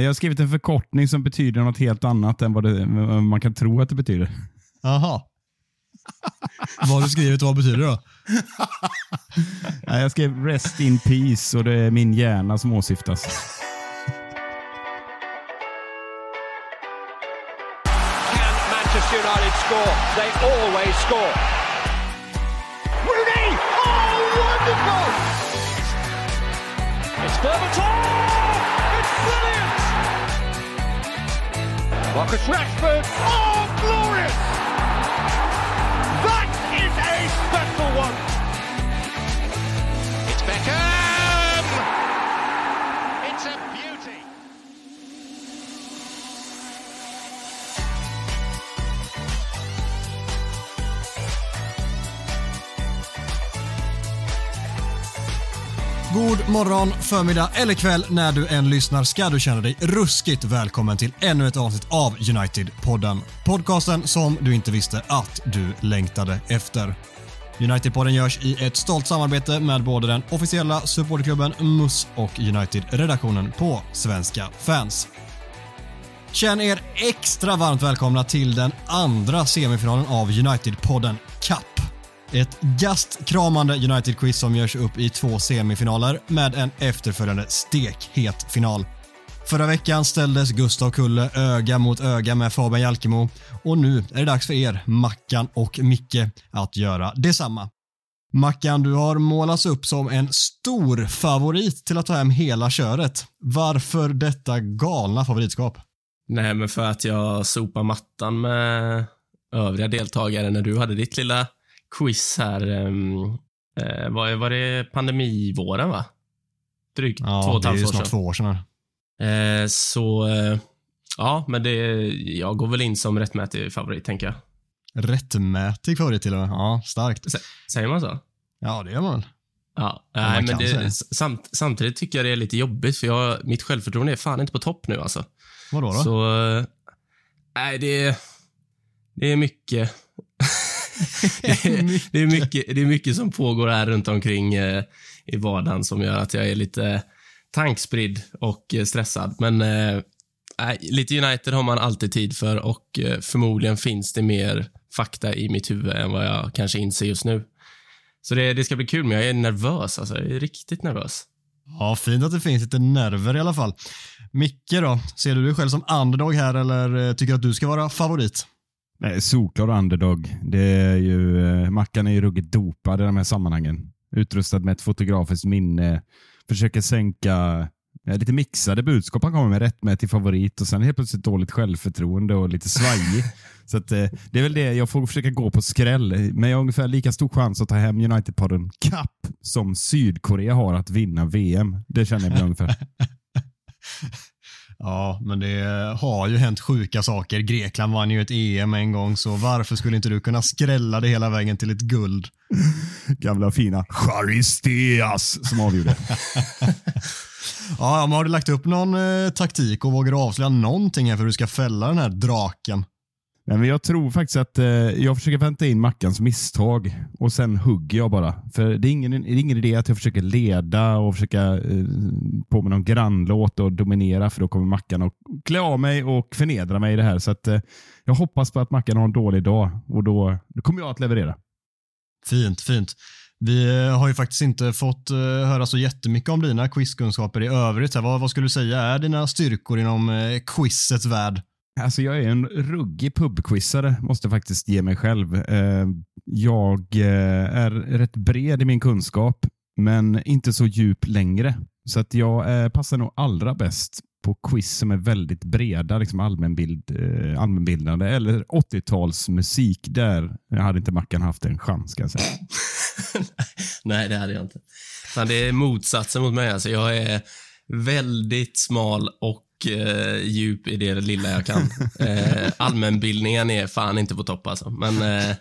Jag har skrivit en förkortning som betyder något helt annat än vad, det, man kan tro att det betyder. Jaha. vad har du skrivit och vad betyder det då? Jag skrev Rest in Peace och det är min hjärna som åsyftas. Can Manchester United score? They always score. Rooney! Oh, wonderful! It's Berbatov! Marcus Rashford! Oh, glorious! God morgon, förmiddag eller kväll när du än lyssnar ska du känna dig ruskigt välkommen till ännu ett avsnitt av United-podden. Podcasten som du inte visste att du längtade efter. United-podden görs i ett stolt samarbete med både den officiella supporterklubben MUS och United-redaktionen på Svenska fans. Känn er extra varmt välkomna till den andra semifinalen av United-podden Cup. Ett gastkramande United-quiz som görs upp i två semifinaler med en efterföljande stekhet final. Förra veckan ställdes Gustav Kulle öga mot öga med Fabian Jalkemo och nu är det dags för er, Mackan och Micke, att göra detsamma. Mackan, du har målats upp som en stor favorit till att ta hem hela köret. Varför detta galna favoritskap? Nej, men för att jag sopar mattan med övriga deltagare när du hade ditt lilla quiz här. Um, eh, var, var det pandemivåren, va? Drygt två och ett det är halvt ju år snart sedan. två år sedan. Eh, så, eh, ja, men det, jag går väl in som rättmätig favorit, tänker jag. Rättmätig favorit till och med. Ja, starkt. S- Säger man så? Ja, det gör man väl. Ja, man nej, men det. det, samt, samtidigt tycker jag det är lite jobbigt, för jag, mitt självförtroende är fan inte på topp nu alltså. Vadå då? Så, eh, nej, det, det är mycket. det, är, det, är mycket det är mycket som pågår här runt omkring eh, i vardagen som gör att jag är lite tankspridd och eh, stressad. Men eh, äh, lite United har man alltid tid för och eh, förmodligen finns det mer fakta i mitt huvud än vad jag kanske inser just nu. Så det, det ska bli kul, men jag är nervös. Alltså. Jag är riktigt nervös. Ja, fint att det finns lite nerver i alla fall. Micke då? Ser du dig själv som underdog här eller eh, tycker du att du ska vara favorit? Nej, solklar underdog. Det är ju, eh, Mackan är ju ruggigt dopad i de här sammanhangen. Utrustad med ett fotografiskt minne. Försöker sänka eh, lite mixade budskap. Han kommer med rättmätig favorit och sen helt plötsligt dåligt självförtroende och lite svajig. Så att, eh, det är väl det jag får försöka gå på skräll. Men jag har ungefär lika stor chans att ta hem United-podden Cup som Sydkorea har att vinna VM. Det känner jag väl ungefär. Ja, men det har ju hänt sjuka saker. Grekland vann ju ett EM en gång, så varför skulle inte du kunna skrälla det hela vägen till ett guld? Gamla fina Charisteas som avgjorde. Ja, men har du lagt upp någon eh, taktik och vågar du avslöja någonting här för hur du ska fälla den här draken? Nej, men jag tror faktiskt att eh, jag försöker vänta in Mackans misstag och sen hugger jag bara. För det är ingen, det är ingen idé att jag försöker leda och försöka eh, på med någon grannlåt och dominera för då kommer Mackan att klä av mig och förnedra mig i det här. Så att, eh, jag hoppas på att Mackan har en dålig dag och då, då kommer jag att leverera. Fint, fint. Vi eh, har ju faktiskt inte fått eh, höra så jättemycket om dina quizkunskaper i övrigt. Här. Vad, vad skulle du säga är dina styrkor inom eh, quizets värld? Alltså jag är en ruggig pubquizare, måste faktiskt ge mig själv. Eh, jag eh, är rätt bred i min kunskap, men inte så djup längre. Så att jag eh, passar nog allra bäst på quiz som är väldigt breda, liksom allmänbild, allmänbildande, eller 80-talsmusik. Där hade inte Mackan haft en chans, kan jag säga. Nej, det hade jag inte. Men det är motsatsen mot mig. Alltså, jag är väldigt smal och eh, djup i det lilla jag kan. Eh, allmänbildningen är fan inte på topp alltså. Men eh,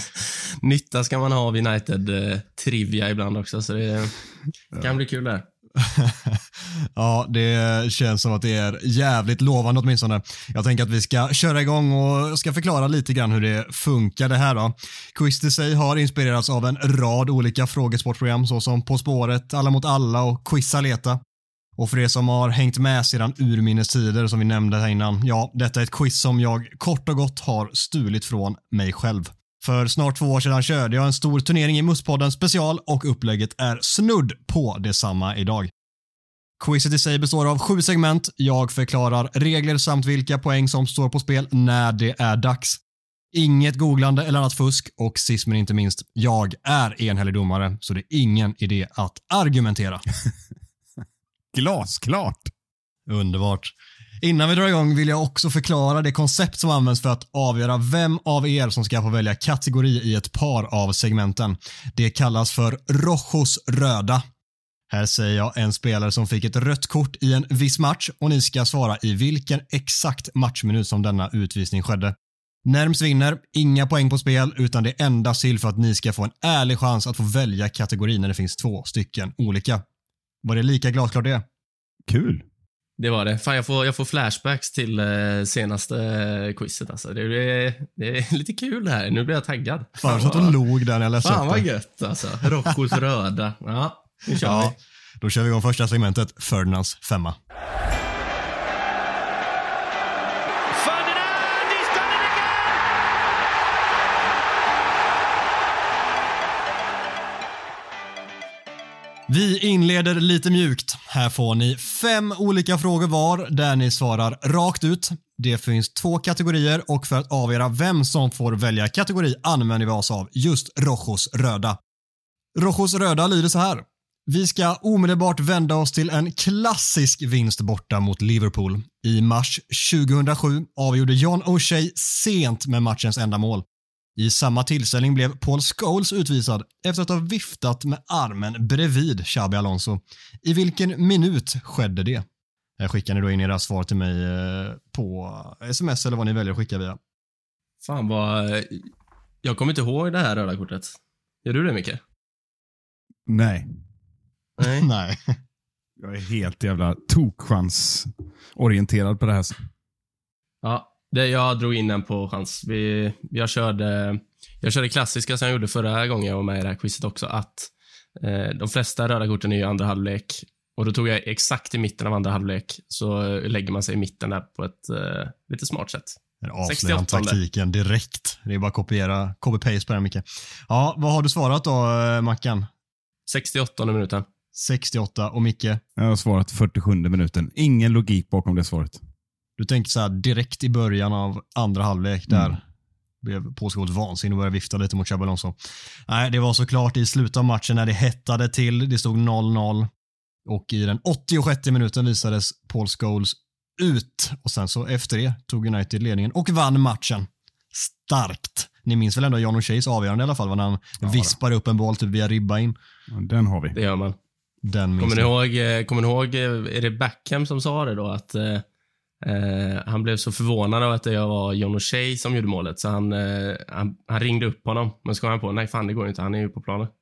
nytta ska man ha av United-trivia ibland också, så det kan bli kul där. ja, det känns som att det är jävligt lovande åtminstone. Jag tänker att vi ska köra igång och ska förklara lite grann hur det funkar det här då. Quiz i sig har inspirerats av en rad olika frågesportprogram såsom På spåret, Alla mot alla och Quiz Aleta. Och för er som har hängt med sedan urminnes tider som vi nämnde här innan, ja, detta är ett quiz som jag kort och gott har stulit från mig själv. För snart två år sedan körde jag en stor turnering i Musspodden special och upplägget är snudd på detsamma idag. Quizet i sig består av sju segment. Jag förklarar regler samt vilka poäng som står på spel när det är dags. Inget googlande eller annat fusk och sist men inte minst, jag är enhällig domare så det är ingen idé att argumentera. Glasklart! Underbart. Innan vi drar igång vill jag också förklara det koncept som används för att avgöra vem av er som ska få välja kategori i ett par av segmenten. Det kallas för Rojos röda. Här säger jag en spelare som fick ett rött kort i en viss match och ni ska svara i vilken exakt matchminut som denna utvisning skedde. Närmst vinner, inga poäng på spel, utan det är endast till för att ni ska få en ärlig chans att få välja kategori när det finns två stycken olika. Var det lika glasklart det? Kul! Det var det. Fan, jag får, jag får flashbacks till eh, senaste eh, quizet. Alltså. Det, det, det är lite kul det här. Nu blir jag taggad. Fan, jag satt och log där när jag läste Fan upp vad gött alltså. Roccos röda. Ja, nu kör Ja, vi. då kör vi igång första segmentet, Ferdinands femma. Vi inleder lite mjukt. Här får ni fem olika frågor var där ni svarar rakt ut. Det finns två kategorier och för att avgöra vem som får välja kategori använder vi oss av just Rojos röda. Rojos röda lyder så här. Vi ska omedelbart vända oss till en klassisk vinst borta mot Liverpool. I mars 2007 avgjorde John O'Shea sent med matchens enda mål. I samma tillställning blev Paul Scholes utvisad efter att ha viftat med armen bredvid Xabi Alonso. I vilken minut skedde det? Här skickar ni då in era svar till mig eh, på sms eller vad ni väljer att skicka via. Fan vad... Jag kommer inte ihåg det här röda kortet. Gör du det, Micke? Nej. Nej. Nej. Jag är helt jävla tokchansorienterad på det här. Ja, det, jag drog in den på chans. Vi, jag, körde, jag körde klassiska som jag gjorde förra gången jag var med i det här quizet också, att eh, de flesta röda korten är ju andra halvlek. Och då tog jag exakt i mitten av andra halvlek, så lägger man sig i mitten där på ett eh, lite smart sätt. Här avslöjar 68. han taktiken direkt. Det är bara att kopiera, copy-paste på den Micke. Ja, vad har du svarat då eh, Mackan? 68 minuten. 68 och Micke? Jag har svarat 47 minuten. Ingen logik bakom det svaret. Du tänker så här direkt i början av andra halvlek där Mm. blev påskådet vansinnig och började vifta lite mot Xabi Alonso. Nej, det var såklart i slutet av matchen när det hettade till. Det stod 0-0 och i den 86 minuten visades Paul Scholes ut och sen så efter det tog United ledningen och vann matchen. Starkt. Ni minns väl ändå John O'Sheas avgörande i alla fall, när han vispar upp en boll typ via ribba in. Ja, Den har vi. Det gör man. Den minns Kommer ni ihåg, eh, kommer ni ihåg eh, är det Beckham som sa det då? Att eh, eh, han blev så förvånad av att det var John O'Shea som gjorde målet, så han, eh, han, han ringde upp honom. Men så kom han på, nej fan det går inte, han är ju på planen.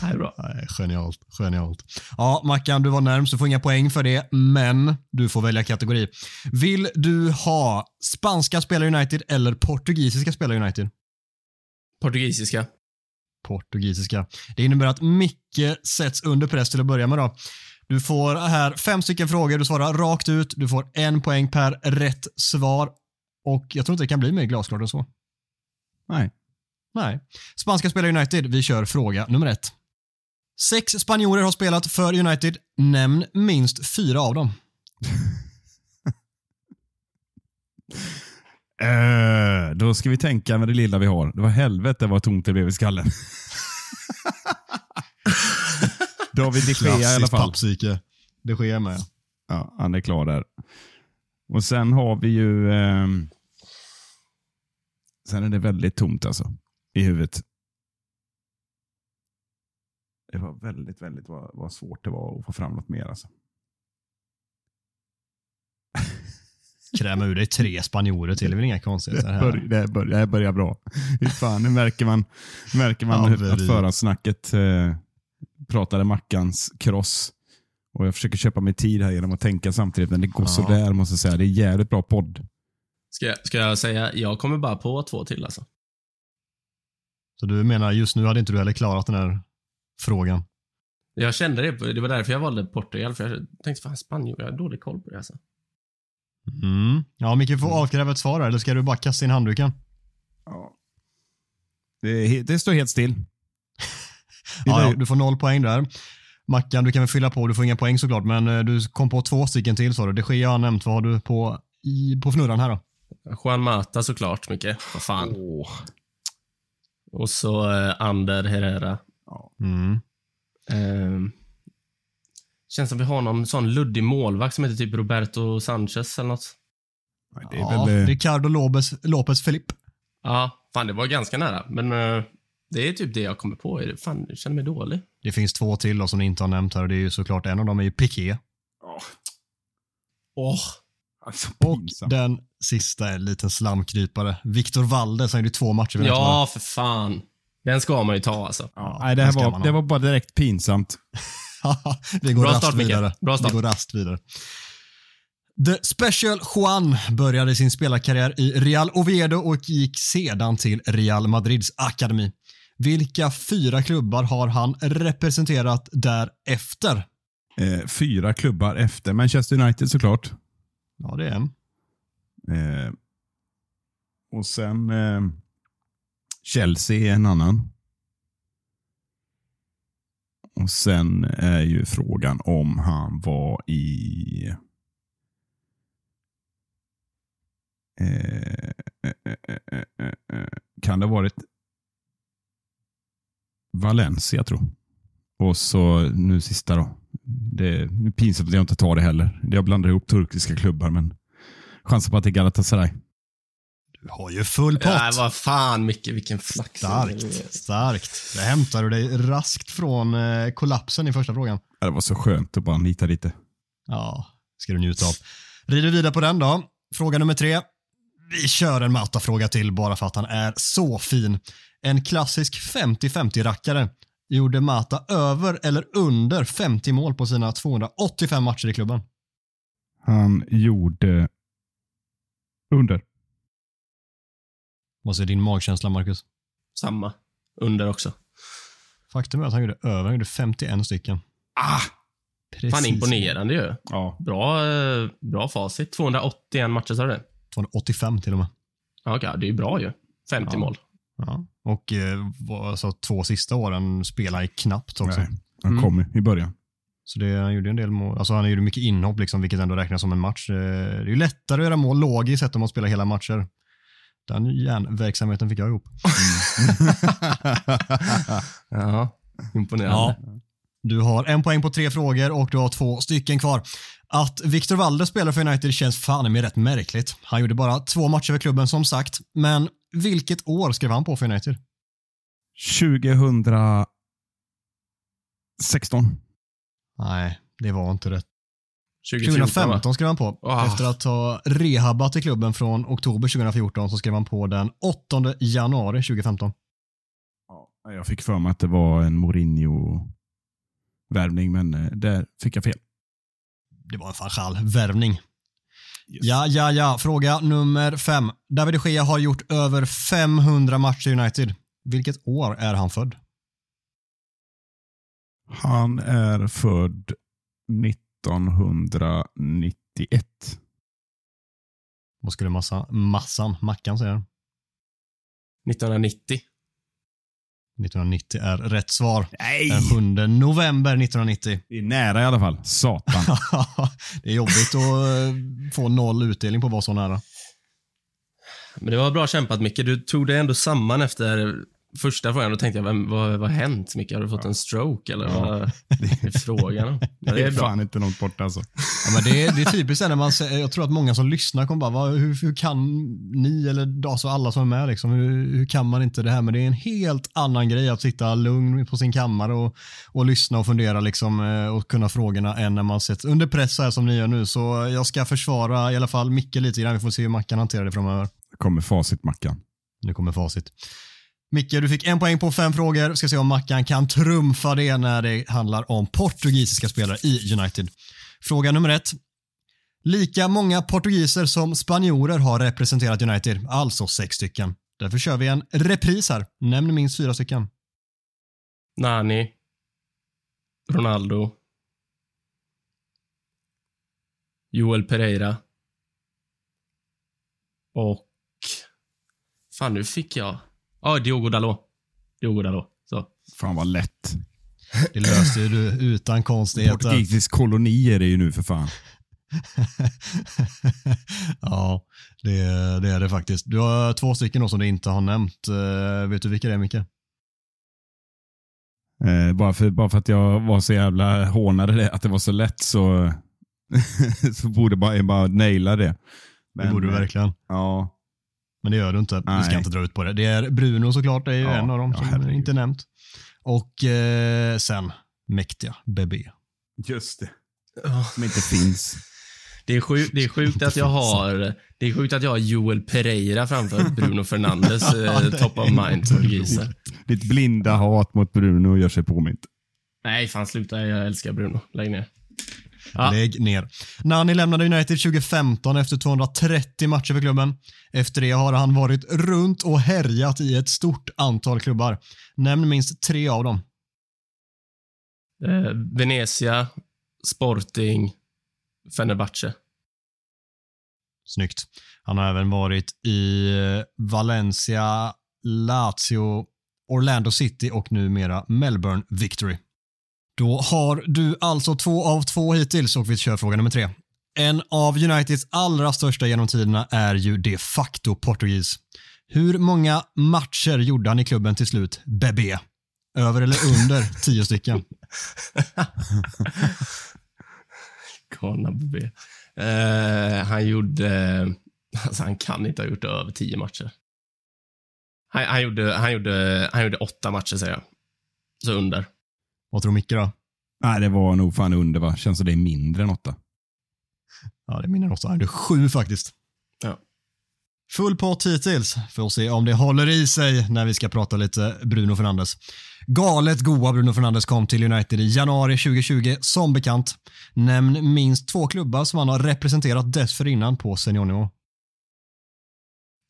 det är bra. Nej, genialt, genialt. Ja, Mackan, du var närmst. Du får inga poäng för det, men du får välja kategori. Vill du ha spanska spelare United eller portugisiska spelare United? Portugisiska. Portugisiska. Det innebär att Micke sätts under press till att börja med. Då. Du får här fem stycken frågor. Du svarar rakt ut. Du får en poäng per rätt svar. Och jag tror inte det kan bli mer glasklart än så. Nej. Nej. Spanska spelare i United. Vi kör fråga nummer ett. Sex spanjorer har spelat för United. Nämn minst fyra av dem. Eh, då ska vi tänka med det lilla vi har. Det var helvete vad tomt det blev i skallen. David de Gea i alla fall. pappsyke. Det sker med. Ja, han är klar där. Och sen har vi ju... ehm, sen är det väldigt tomt alltså. I huvudet. Det var väldigt, väldigt vad, vad svårt det var att få fram något mer alltså. Kräma ur dig tre spanjorer till. Det är väl inga konstigheter Det, här. bör, det, bör, det här börjar bra. Fy fan, nu märker man, märker man hur- att Haveri. förhandsnacket eh, pratade Mackans kross. Och jag försöker köpa mig tid här genom att tänka samtidigt, men det går Ja. sådär måste jag säga. Det är jävligt bra podd. Ska, jag- ska jag säga, jag kommer bara på två till alltså. Så du menar just nu hade inte du heller klarat den här frågan. Jag kände det. Det var därför jag valde Portugal. För jag tänkte, fan Spanien, jag har dålig koll på det alltså. Mm. Ja, Micke får avkräva ett svar här, eller ska du bara kasta in handduken? Det, är he- det står helt still. Ja, ja, du får noll poäng där. Mackan, du kan väl fylla på. Du får inga poäng såklart, men eh, du kom på två stycken till sa du. Det Gea har nämnt. Vad har du på, i, på fnurran här då? Juan Mata såklart, mycket. Vad fan. Och så eh, Ander Herrera. Mm. Ehm, känns som vi har någon sån luddig målvakt som heter typ Roberto Sanchez eller något. Nej, Det är Ja, väl, eh, Ricardo Lopez, Lopez Felipe. Ja, fan det var ganska nära. Men eh, det är typ det jag kommer på. Fan, jag känner mig dålig. Det finns två till då, som ni inte har nämnt här och det är ju såklart en av dem är ju Piqué. Åh. alltså, Och den sista är en liten slamkrypare. Victor Valde, som gjorde två matcher. Ja, för fan. Den ska man ju ta alltså. Ja, nej, det, här var, det var bara direkt pinsamt. Vi går Bra rast start, vidare. Bra start. Vi går rast vidare. The Special Juan började sin spelarkarriär i Real Oviedo och gick sedan till Real Madrids akademi. Vilka fyra klubbar har han representerat därefter? Eh, fyra klubbar efter Manchester United såklart. Ja, det är en. Eh, och sen eh, Chelsea är en annan. Och sen är ju frågan om han var i... Eh, eh, eh, kan det ha varit Valencia, tror Och så nu sista då. Det är pinsamt att jag inte tar det heller. Jag blandar ihop turkiska klubbar, men chansar på att det är Galatasaray. Du har ju full pott. Nej, vad fan Micke, vilken flax. Starkt, starkt. Där hämtar du dig raskt från eh, kollapsen i första frågan. Ja, Det var så skönt att bara nita lite. Ja, ska du njuta av. Rider vidare på den då. Fråga nummer tre. Vi kör en Mata-fråga till bara för att han är så fin. En klassisk 50-50-rackare. Gjorde Mata över eller under 50 mål på sina 285 matcher i klubben? Han gjorde under. Vad säger din magkänsla, Marcus? Samma. Under också. Faktum är att han gjorde över. Han gjorde 51 stycken. Ah! Precis. Fan imponerande ju. Ja. Bra, eh, bra facit. 281 matcher sa du det? 285 till och med. Ja, okej, det är bra ju. 50 Ja. mål. Ja. Och eh, alltså, två sista åren spelade han knappt också. Nej, han Mm. kom ju i början. Så det, han gjorde en del mål. Alltså han gjorde mycket inhopp, liksom, vilket ändå räknas som en match. Eh, Det är ju lättare att göra mål logiskt sett om man spelar hela matcher. Den järnverksamheten fick jag ihop. Ja, imponerande. Du har en poäng på tre frågor och du har två stycken kvar. Att Victor Valde spelar för United känns fan med rätt märkligt. Han gjorde bara två matcher för klubben som sagt, men vilket år skrev han på för United? 2016. Nej, det var inte rätt. 2014, va? 2015 skrev han på. Ah. Efter att ha rehabbat i klubben från oktober 2014 så skrev han på den 8 januari 2015. Ja, jag fick för mig att det var en Mourinho-värvning, men eh, där fick jag fel. Det var en Fanchal-värvning. Ja, ja, ja. Fråga nummer fem. David de Gea har gjort över 500 matcher i United. Vilket år är han född? Han är född 1991. Vad skulle massa, massan, Mackan säga? 1990. 1990 är rätt svar. Nej! Den 7 november 1990. Det är nära i alla fall. Satan. det är jobbigt att eh, få noll utdelning på att vara så nära. Men det var bra kämpat Micke. Du tog det ändå samman efter första frågan. Då tänkte jag, vem, vad, vad har hänt Micke? Har du fått en stroke eller Ja. vad är frågan? Men det är fan inte något borta alltså. Ja, men det, är, det är typiskt när man jag tror att många som lyssnar kommer bara, vad, hur, hur kan ni eller alltså alla som är med liksom, hur, hur kan man inte det här? Men det är en helt annan grej att sitta lugn på sin kammare och, och lyssna och fundera liksom eh, och kunna frågorna än när man sätts under press så här som ni gör nu. Så jag ska försvara i alla fall Micke lite grann. Vi får se hur Mackan hanterar det framöver. Det kommer facitmackan. Nu kommer facit. Micke, du fick en poäng på fem frågor. Vi Ska se om Mackan kan trumfa det när det handlar om portugisiska spelare i United. Fråga nummer ett. Lika många portugiser som spanjorer har representerat United, alltså sex stycken. Därför kör vi en repris här. Nämn minst fyra stycken. Nani, Ronaldo. Joel Pereira. Och... Fan, nu fick jag... Ja, ah, Diogo Dalot. Diogo Dalot. Så. Fan vad lätt. Det löste du utan konstigheter. Portugisisk koloni är det ju nu för fan. ja, det, det är det faktiskt. Du har två stycken då som du inte har nämnt. Uh, vet du vilka det är, Micke? Eh, bara, för, bara för att jag var så jävla hånade det, att det var så lätt så, så borde bara, jag bara naila det. Men, det borde du verkligen. Ja. Men det gör du inte. Nej. Vi ska inte dra ut på det. Det är Bruno såklart, det är ju ja, en av dem som ja, inte nämnt. Och eh, sen mäktiga Bebé. Just det. Som inte finns. Det är, sjuk, det är sjukt att jag har det är sjukt att jag har Joel Pereira framför Bruno Fernandes eh, top of mind portugiser. Ditt blinda hat mot Bruno gör sig påmint. Nej, fan sluta. Jag älskar Bruno. Lägg ner. Ja. Lägg ner. Nani lämnade United 2015 efter 230 matcher för klubben. Efter det har han varit runt och härjat i ett stort antal klubbar. Nämn minst tre av dem. Eh, Venezia, Sporting, Fenerbahce. Snyggt. Han har även varit i eh, Valencia, Lazio, Orlando City och numera Melbourne Victory. Då har du alltså två av två hittills och vi kör fråga nummer tre. En av Uniteds allra största genom tiderna är ju de facto portugis. Hur många matcher gjorde han i klubben till slut, Bebé? Över eller under tio stycken? Galna Bebé. Uh, han gjorde... Alltså han kan inte ha gjort över tio matcher. Han, han, gjorde, han, gjorde, han gjorde åtta matcher, säger jag. Så under. Vad tror Micke då? Nej, det var nog fan under va? Känns som det är mindre än åtta. Ja, det är mindre än åtta. Han gjorde sju faktiskt. Ja. Full pott hittills. Får se om det håller i sig när vi ska prata lite Bruno Fernandes. Galet goa Bruno Fernandes kom till United i januari 2020 som bekant. Nämn minst två klubbar som han har representerat dessförinnan på seniornivå.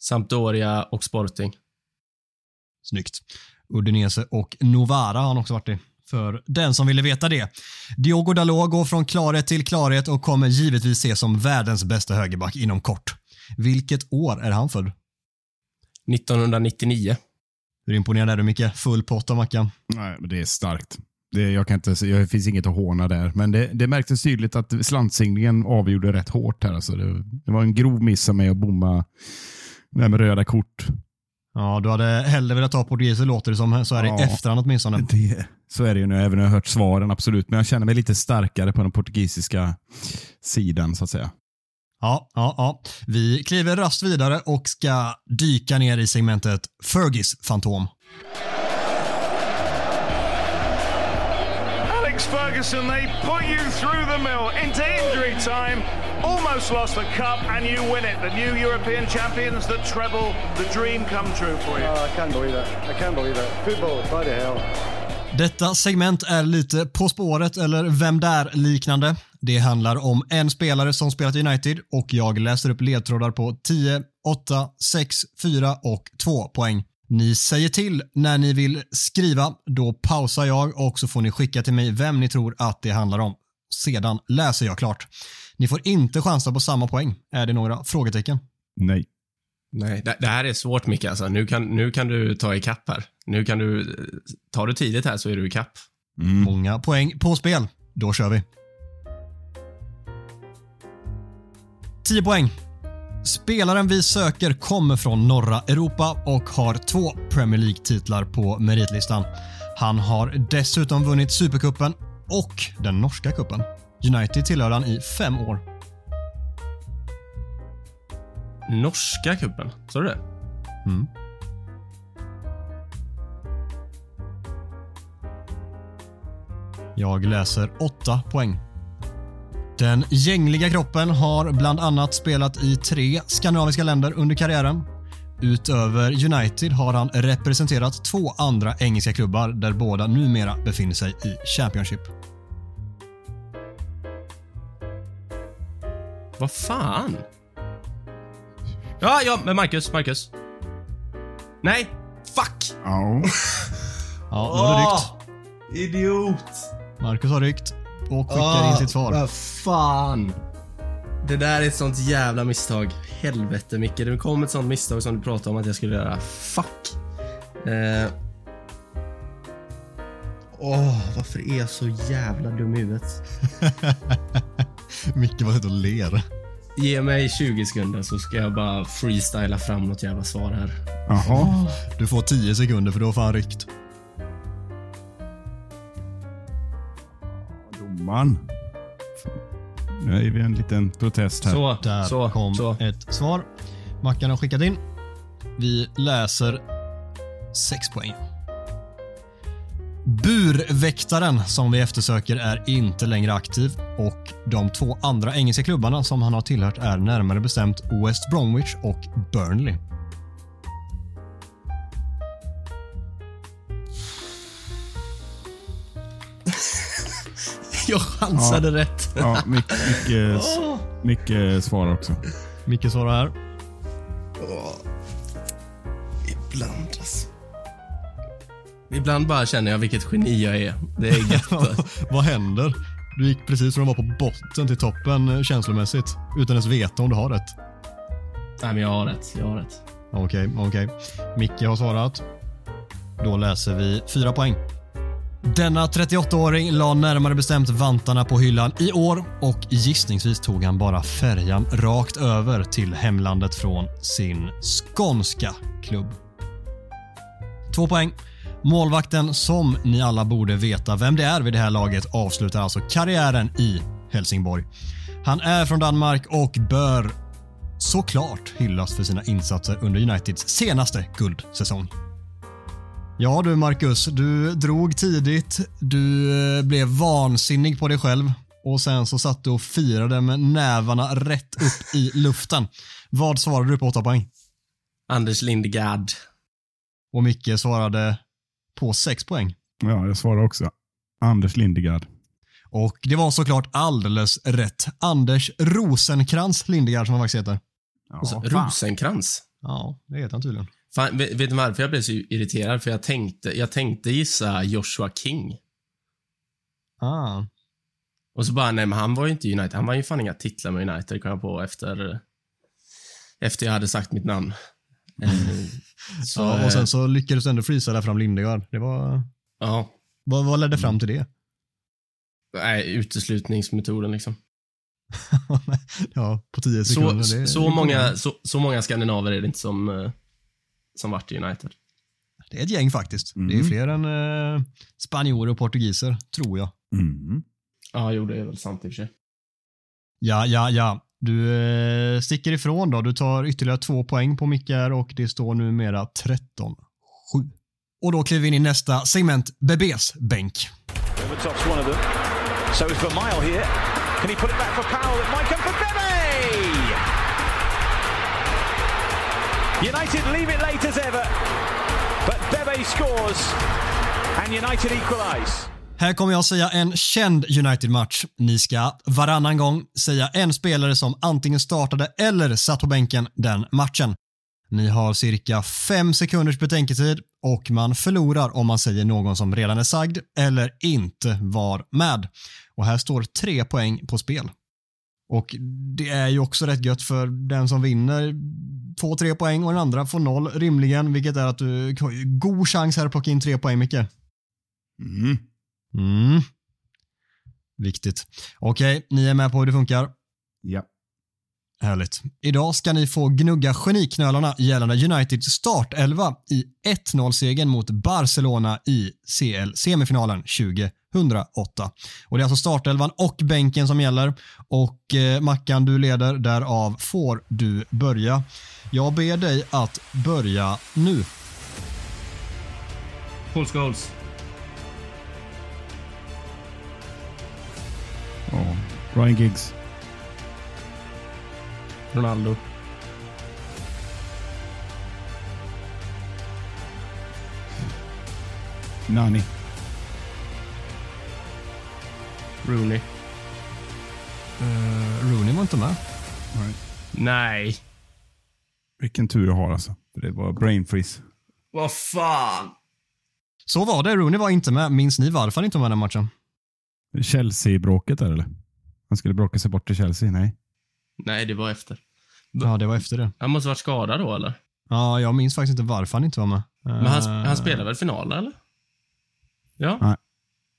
Sampdoria och Sporting. Snyggt. Udinese och Novara har han också varit i. För den som ville veta det. Diogo Dalot går från klarhet till klarhet och kommer givetvis ses som världens bästa högerback inom kort. Vilket år är han född? 1999. Hur imponerad är du Micke? Full pott av Mackan? Nej, men det är starkt. Det, jag kan inte, jag finns inget att håna där, men det, det märktes tydligt att slantsinglingen avgjorde rätt hårt här. Alltså det, det var en grov miss av mig att bomma med röda kort. Ja, du hade hellre velat ta portugiser låter det som, så är det ja, efterhand åtminstone. Det, så är det ju nu, även när jag har hört svaren absolut. Men jag känner mig lite starkare på den portugisiska sidan så att säga. Ja, ja, ja. Vi kliver rast vidare och ska dyka ner i segmentet Fergis Fantom. Ferguson, they put you through the mill into injury time. Almost lost the cup and you win it. The new European champions, the treble, the dream come true for you. Oh, I can't believe it. I can't believe it. Football, bloody hell. Detta segment är lite På spåret eller Vem där liknande. Det handlar om en spelare som spelat i United och jag läser upp ledtrådar på 10, 8, 6, 4 och 2 poäng. Ni säger till när ni vill skriva, då pausar jag och så får ni skicka till mig vem ni tror att det handlar om. Sedan läser jag klart. Ni får inte chansa på samma poäng. Är det några frågetecken? Nej. Nej, det, det här är svårt Micke. Alltså. Nu, kan, nu kan du ta ikapp här. Nu kan du, tar du tidigt här så är du ikapp. Mm. Många poäng på spel. Då kör vi. 10 poäng. Spelaren vi söker kommer från norra Europa och har två Premier League-titlar på meritlistan. Han har dessutom vunnit Supercupen och den norska kuppen. United tillhör han i fem år. Norska kuppen? Sa du det? Mm. Jag läser 8 poäng. Den gängliga kroppen har bland annat spelat i tre skandinaviska länder under karriären. Utöver United har han representerat två andra engelska klubbar där båda numera befinner sig i Championship. Vad fan? Ja, ja, men Marcus, Marcus. Nej! Fuck! Ja. ja, nu är det rykt. Idiot! Marcus har ryckt och skickar in sitt svar. Vad fan. Det där är ett sånt jävla misstag. Helvete Micke, det kom ett sånt misstag som du pratade om att jag skulle göra. Fuck. Eh. Åh, varför är jag så jävla dum i huvudet? Micke bara sitter och ler. Ge mig 20 sekunder så ska jag bara freestyla fram något jävla svar här. Jaha. Du får 10 sekunder för då har fan ryckt. Domaren. Nu är vi en liten protest här. Så, Där så, kom så. ett svar. Mackan har skickat in. Vi läser 6 poäng. Burväktaren som vi eftersöker är inte längre aktiv och de två andra engelska klubbarna som han har tillhört är närmare bestämt West Bromwich och Burnley. Jag chansade rätt. Ja, Mick, Micke, Micke svarar också. Micke svarar här. Ibland alltså. Ibland bara känner jag vilket geni jag är. Det är gött. Vad händer? Du gick precis från att vara på botten till toppen eh, känslomässigt utan ens veta om du har rätt. Nej, men jag har rätt. Jag har rätt. Okej, okej. Micke har svarat. Då läser vi fyra poäng. Denna 38-åring la närmare bestämt vantarna på hyllan i år och gissningsvis tog han bara färjan rakt över till hemlandet från sin skånska klubb. Två poäng. Målvakten, som ni alla borde veta vem det är vid det här laget, avslutar alltså karriären i Helsingborg. Han är från Danmark och bör såklart hyllas för sina insatser under Uniteds senaste guldsäsong. Ja du Marcus, du drog tidigt, du eh, blev vansinnig på dig själv och sen så satt du och firade med nävarna rätt upp i luften. Vad svarade du på 8 poäng? Anders Lindegard. Och Micke svarade på 6 poäng. Ja, jag svarar också. Anders Lindegard. Och det var såklart alldeles rätt. Anders Rosenkrantz Lindegard som han faktiskt heter. Och så Rosenkrantz. Ja, det heter han tydligen. Fan, vet, vet du varför jag blev så irriterad? För jag tänkte, jag tänkte gissa Joshua King. Ah. Och så bara, nej men han var ju inte United. Han var ju fan inga titlar med United, kom jag på efter, efter jag hade sagt mitt namn. Eh, så, ja, och sen så lyckades du ändå frysa där fram Lindegard. Det var... ja. Vad, vad ledde fram till det? Nej, uteslutningsmetoden liksom. ja, på 10 sekunder. Så, det, det så, är många, så, så många skandinaver är det inte som, eh, som vart i United. Det är ett gäng faktiskt. Mm. Det är fler än eh, spanjorer och portugiser, tror jag. Mm. Ja, jo, det är väl sant i och för sig. Ja, ja, ja. Du eh, sticker ifrån då. Du tar ytterligare två poäng på Micke här och det står numera 13-7. Och då kliver vi in i nästa segment, Bebes bänk. Berbatov's one of them. So is Vermeil here. Can he put it back for Powell? It might come for United leave it late as ever, but Bebe scores and United equalise. Här kommer jag säga en känd United-match. Ni ska varannan gång säga en spelare som antingen startade eller satt på bänken den matchen. Ni har cirka fem sekunders betänketid och man förlorar om man säger någon som redan är sagd eller inte var med. Och här står tre poäng på spel. Och det är ju också rätt gött för den som vinner får tre poäng och den andra får noll rimligen, vilket är att du har god chans här att plocka in tre poäng Micke. Mm. Mm. Viktigt. Okej, ni är med på hur det funkar. Ja. Härligt. Idag ska ni få gnugga geniknölarna gällande Uniteds startelva i 1-0-segern mot Barcelona i CL-semifinalen 2008. Och Det är alltså startelvan och bänken som gäller. Och eh, Mackan, du leder. Därav får du börja. Jag ber dig att börja nu. Paul Scholes. ja. Ryan Giggs. Ronaldo. Nani. Rooney. Uh, Rooney var inte med. Nej. Vilken tur jag har alltså. För det var brain freeze. Vad fan. Så var det. Rooney var inte med. Minns ni varför han inte var med den matchen? Chelsea-bråket där eller? Han skulle bråka sig bort till Chelsea? Nej. Nej, det var efter. Ja, det var efter det. Han måste varit skadad då, eller? Ja, jag minns faktiskt inte varför han inte var med. Men han, Eh, han spelade väl final, eller? Ja.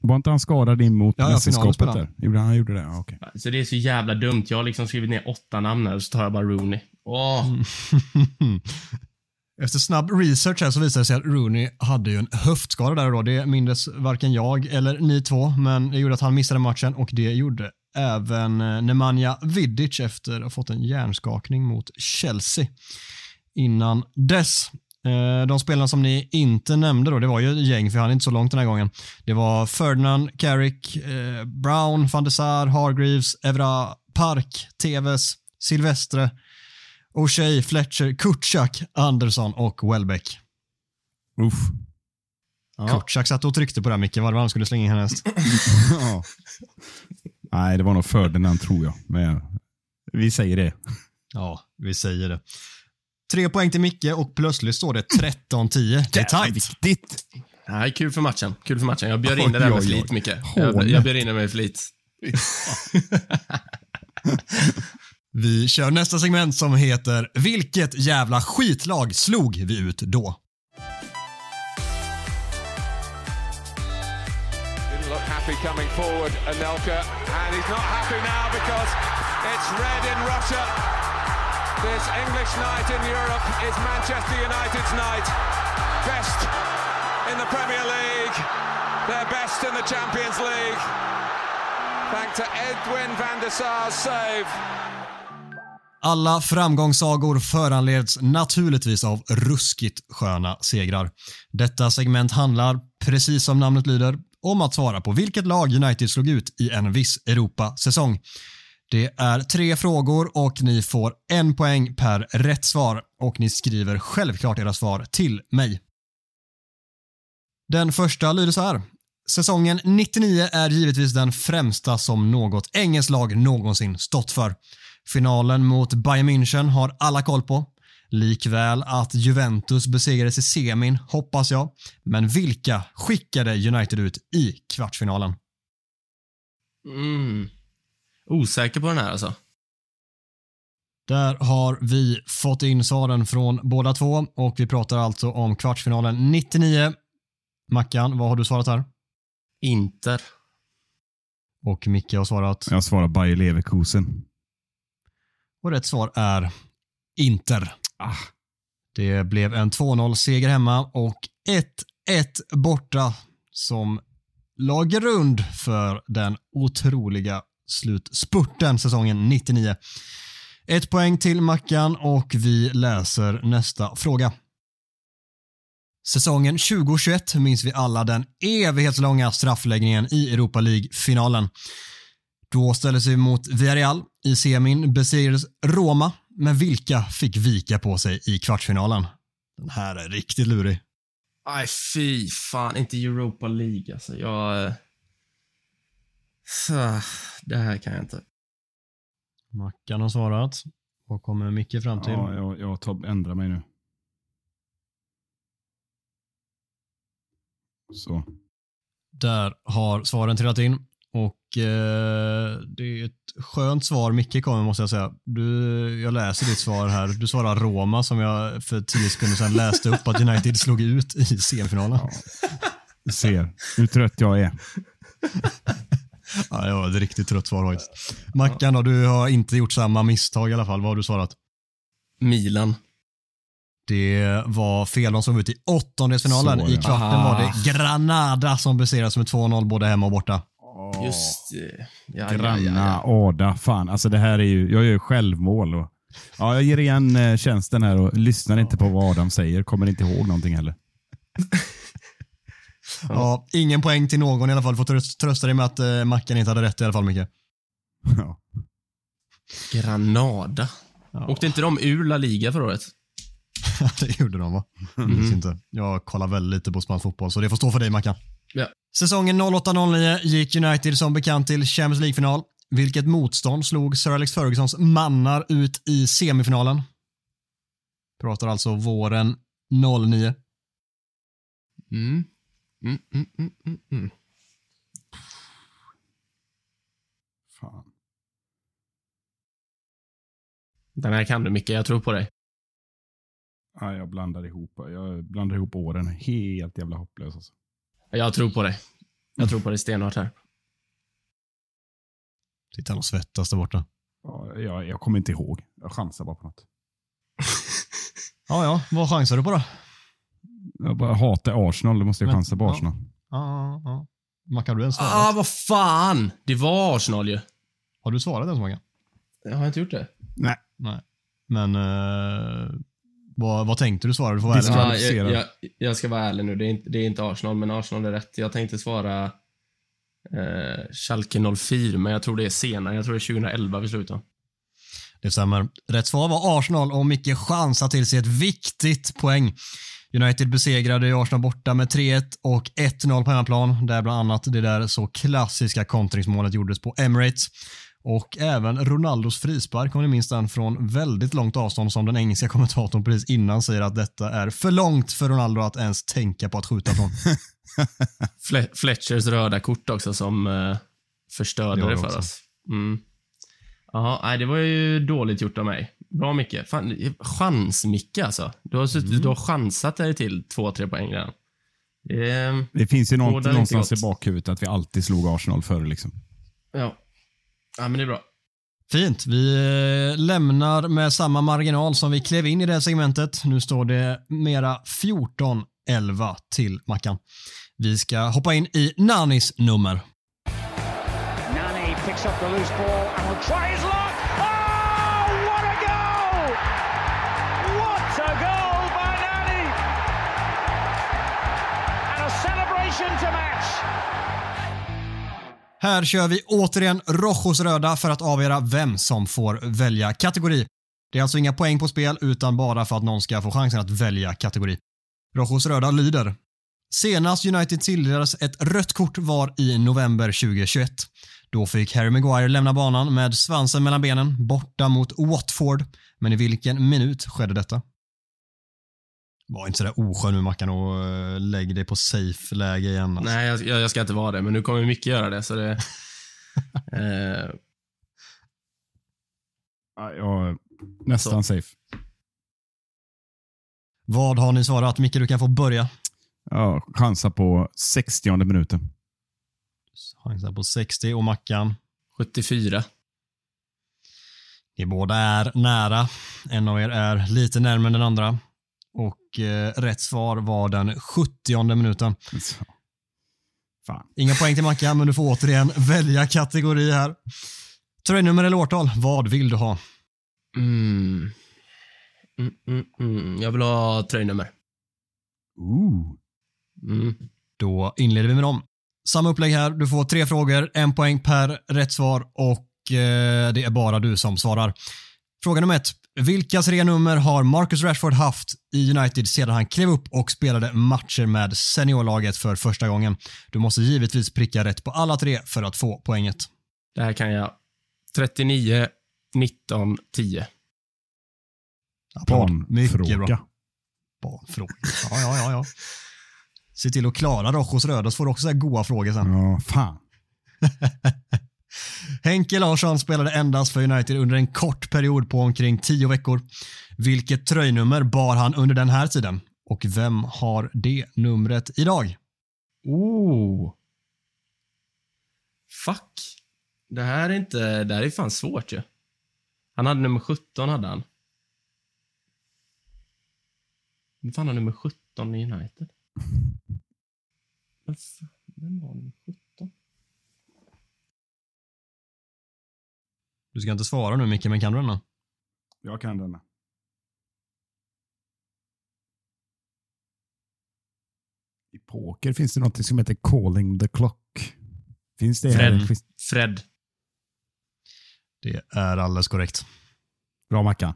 Var inte han skadad in mot Ja, ja, finalen mästerskapet där? Gjorde han, gjorde det? Ja, okej. Så det är så jävla dumt. Jag har liksom skrivit ner åtta namn här, så tar jag bara Rooney. Åh! Efter snabb research här så visade det sig att Rooney hade ju en höftskada där och då. Det mindes varken jag eller ni två, men det gjorde att han missade matchen och det gjorde även eh, Nemanja Vidic efter att ha fått en hjärnskakning mot Chelsea. Innan dess, eh, de spelarna som ni inte nämnde då, det var ju ett gäng för han är inte så långt den här gången. Det var Ferdinand, Carrick, eh, Brown, van der Sar, Hargreaves, Evra, Park, Tevez, Silvestre, O'Shea, Fletcher, Kutschak, Andersson och Welbeck. Uff. Kutschak satt och tryckte på det här Micke, vad det var han skulle slänga in härnäst. Ja. Nej, det var nog Ferdinand tror jag. Men vi säger det. ja, vi säger det. Tre poäng till Micke och plötsligt står det 13-10. Det är tajt. Viktigt. Nej, kul för matchen. Kul för matchen. Jag bjöd in det där med flit, Micke. Jag, jag bjöd in det med flit. Vi kör nästa segment som heter Vilket jävla skitlag slog vi ut då? Happy coming forward, Anelka, and he's not happy now because it's red in Russia. This English night in Europe is Manchester United's night. Best in the Premier League, they're best in the Champions League. Thanks to Edwin van der Sar's save. Alla framgångssagor föranleds naturligtvis av ruskigt sköna segrar. Detta segment handlar, precis som namnet lyder, om att svara på vilket lag United slog ut i en viss Europa-säsong. Det är tre frågor och ni får en poäng per rätt svar och ni skriver självklart era svar till mig. Den första lyder så här. Säsongen 99 är givetvis den främsta som något engelskt lag någonsin stått för. Finalen mot Bayern München har alla koll på. Likväl att Juventus besegrades i semin, hoppas jag. Men vilka skickade United ut i kvartsfinalen? Mm. Osäker på den här alltså. Där har vi fått in svaren från båda två och vi pratar alltså om kvartsfinalen 99. Mackan, vad har du svarat här? Inter. Och Micke har svarat. Jag svarar Bayer Leverkusen. Och rätt svar är Inter. Ah. Det blev en 2-0-seger hemma och 1-1 borta som la grund för den otroliga slutspurten säsongen 99. Ett poäng till Mackan och vi läser nästa fråga. Säsongen 2021 minns vi alla den evighetslånga straffläggningen i Europa League-finalen. Då ställdes vi mot Villarreal. I semin besegrades Roma, men vilka fick vika på sig i kvartsfinalen? Den här är riktigt lurig. Nej, fy fan. Inte Europa League alltså. Jag... eh, Så, det här kan jag inte. Mackan har svarat. Vad kommer Micke fram till? Ja, jag, jag tar, ändrar mig nu. Så. Där har svaren trillat in. Och eh, det är ett skönt svar Micke kommer måste jag säga. Du, jag läser ditt svar här. Du svarar Roma som jag för tio sekunder sedan läste upp att United slog ut i semifinalen. Ja. Ser hur trött jag är. Ja, det var ett riktigt trött svar faktiskt. Mackan då, du har inte gjort samma misstag i alla fall. Vad har du svarat? Milan. Det var fel. De slog ut i åttondelsfinalen. Så, I ja. kvarten var det Ah. Granada som besegrades med 2-0 både hemma och borta. Just det. Ja, Granna, ja, ja, Ada. Fan, alltså det här är ju, jag gör ju självmål. Och, ja, jag ger igen eh, tjänsten här och lyssnar inte på vad Adam säger. Kommer inte ihåg någonting heller. Ja, ingen poäng till någon i alla fall. Får tröst- trösta dig med att eh, Mackan inte hade rätt i alla fall Micke. Ja. Granada. Ja. Åkte inte de ur La Liga förra året? det gjorde de va? Jag inte. Jag kollar väldigt lite på spansk fotboll, så det får stå för dig Mackan. Ja. Säsongen 08-09 gick United som bekant till Champions League-final. Vilket motstånd slog Sir Alex Fergusons mannar ut i semifinalen? Pratar alltså våren 09. Mm. Mm, mm, mm, mm, mm. Fan. Den här kan du Micke, jag tror på dig. Ja, jag blandar ihop, jag blandar ihop åren. Helt jävla hopplös alltså. Jag tror på dig. Jag tror på dig stenhårt här. Sitter han och svettas där borta. Ja, jag, jag kommer inte ihåg. Jag chansar bara på något. Ja, ja. Vad chansar du på då? Jag bara hatar Arsenal, då måste jag Men- chansa på ja. Arsenal. Ja, ja, ja. Mackan, du ens svarat? Ah, vad fan! Det var Arsenal ju. Har du svarat ens Mackan? Jag har inte gjort det. Nej. Nej. Men eh, vad, vad tänkte du svara? Du får vara ärlig. Ja, jag, jag, jag ska vara ärlig nu. Det är, inte, det är inte Arsenal, men Arsenal är rätt. Jag tänkte svara eh, Schalke 04, men jag tror det är senare. Jag tror det är 2011 vi slutar. Det stämmer. Rätt svar var Arsenal och Micke chansar till sig ett viktigt poäng. United besegrade Arsenal borta med 3-1 och 1-0 på hemmaplan, där bland annat det där så klassiska kontringsmålet gjordes på Emirates. Och även Ronaldos frispark, om ni minns den, från väldigt långt avstånd som den engelska kommentatorn precis innan säger att detta är för långt för Ronaldo att ens tänka på att skjuta från. Fle Fletchers röda kort också som eh, förstörde Det det, för också. oss. Mm. Jaha, nej, det var ju dåligt gjort av mig. Bra Micke. Fan, chans-Micke alltså. Du har, suttit, Mm. du har chansat dig till två, tre poäng redan. Det Det finns ju något, någonstans i bakhuvudet att vi alltid slog Arsenal förr. Liksom. ja. Ja, men det är bra. Fint. Vi eh, lämnar med samma marginal som vi klev in i det här segmentet. Nu står det mera 14-11 till Mackan. Vi ska hoppa in i Nanis nummer. Nani picks up the loose ball and will try his luck. Här kör vi återigen Rojos röda för att avgöra vem som får välja kategori. Det är alltså inga poäng på spel utan bara för att någon ska få chansen att välja kategori. Rojos röda lyder. Senast United tilldelades ett rött kort var i november 2021. Då fick Harry Maguire lämna banan med svansen mellan benen borta mot Watford. Men i vilken minut skedde detta? Var inte sådär oskön nu Mackan och uh, lägg dig på safe-läge igen. Alltså. Nej, jag, jag ska inte vara det, men nu kommer Micke göra det, så det... eh, Ja, jag, nästan safe. Vad har ni svarat? Micke, du kan få börja. Ja, chansa på 60 minuten. Chansar på 60 och Mackan. 74. Ni båda är nära. En av er är lite närmare än den andra. Och eh, rätt svar var den 70 minuten. Så. Fan. Inga poäng till Mackan, men du får återigen välja kategori här. Tröjnummer eller årtal, vad vill du ha? Mm. Mm, mm, mm. Jag vill ha tröjnummer. Ooh. Mm. Då inleder vi med dem. Samma upplägg här. Du får tre frågor, en poäng per rätt svar och eh, det är bara du som svarar. Fråga nummer ett. Vilka tre nummer har Marcus Rashford haft i United sedan han klev upp och spelade matcher med seniorlaget för första gången? Du måste givetvis pricka rätt på alla tre för att få poänget. Det här kan jag. 39, 19, 10. Applåd. Mycket bra. Barnfråga. Barnfråga. Ja, ja, ja, ja. Se till att klara Rojos röda så får du också så här goa frågor sen. Ja, fan. Henke Larsson spelade endast för United under en kort period på omkring 10 veckor. Vilket tröjnummer bar han under den här tiden? Och vem har det numret idag? Oh. Fuck. Det här är inte... Det här är fan svårt ju. Han hade nummer 17, hade han. Vem fan har nummer 17 i United? Vem fan- Vem har nummer 17? Du ska inte svara nu Micke, men kan du den då? Jag kan denna. I poker finns det något som heter calling the clock. Finns det här? Fred. Fred. Det är alldeles korrekt. Bra Mackan.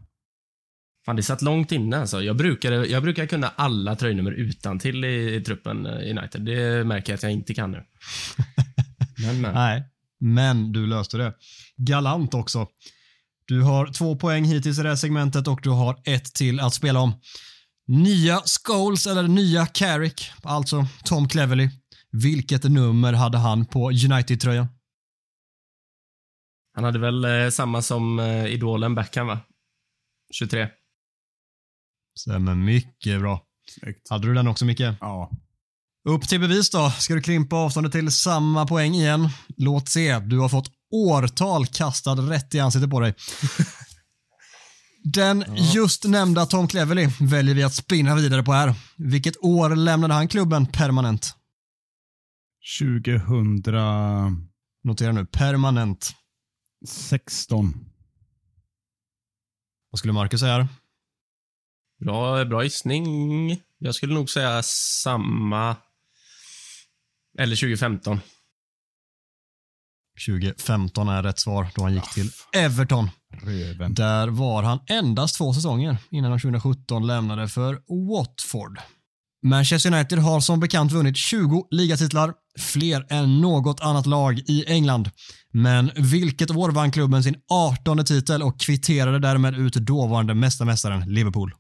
Fan, det satt långt inne alltså. Jag brukar, jag brukar kunna alla tröjnummer utan till i, i truppen eh, United. Det märker jag att jag inte kan nu. Men, men. Nej, men du löste det. Galant också. Du har två poäng hittills i det här segmentet och du har ett till att spela om. Nya Scholes, eller nya Carrick, alltså Tom Cleverley. Vilket nummer hade han på United-tröjan? Han hade väl eh, samma som eh, idolen Beckham, va? 23. Stämmer mycket bra. Snyggt. Hade du den också Micke? Ja. Upp till bevis då. Ska du krympa avståndet till samma poäng igen? Låt se. Du har fått årtal kastad rätt i ansiktet på dig. Den just nämnda Tom Cleverley väljer vi att spinna vidare på här. Vilket år lämnade han klubben permanent? 2016. Notera nu, permanent. Vad skulle Marcus säga? här? Bra, bra gissning. Jag skulle nog säga samma... Eller 2015. 2015 är rätt svar då han gick till Everton. Röven. Där var han endast två säsonger innan han 2017 lämnade för Watford. Manchester United har som bekant vunnit 20 ligatitlar, fler än något annat lag i England. Men vilket år vann klubben sin 18 titel och kvitterade därmed ut dåvarande mästarmästaren Liverpool?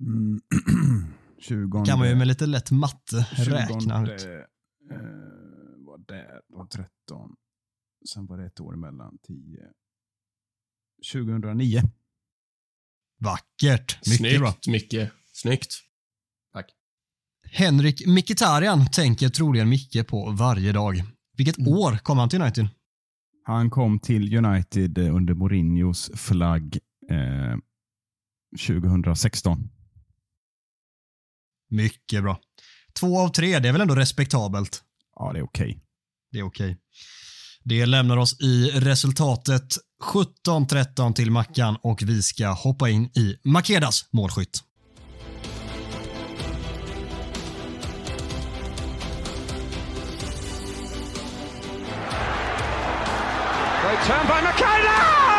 Mm. 20. Kan man ju med lite lätt matte räkna ut. Eh, var det var 13. Sen var det ett år emellan. 10. 2009. Vackert. Mycket Snyggt, bra. Micke. Snyggt. Henrik Mkhitaryan tänker troligen Micke på varje dag. Vilket år kom han till United? Han kom till United eh, under Mourinhos flagg eh, 2016. Mycket bra. Två av tre, det är väl ändå respektabelt? Ja, det är okej. Det är okej. Det lämnar oss i resultatet 17-13 till Mackan och vi ska hoppa in i Makedas målskytt. Great turn by Makeda!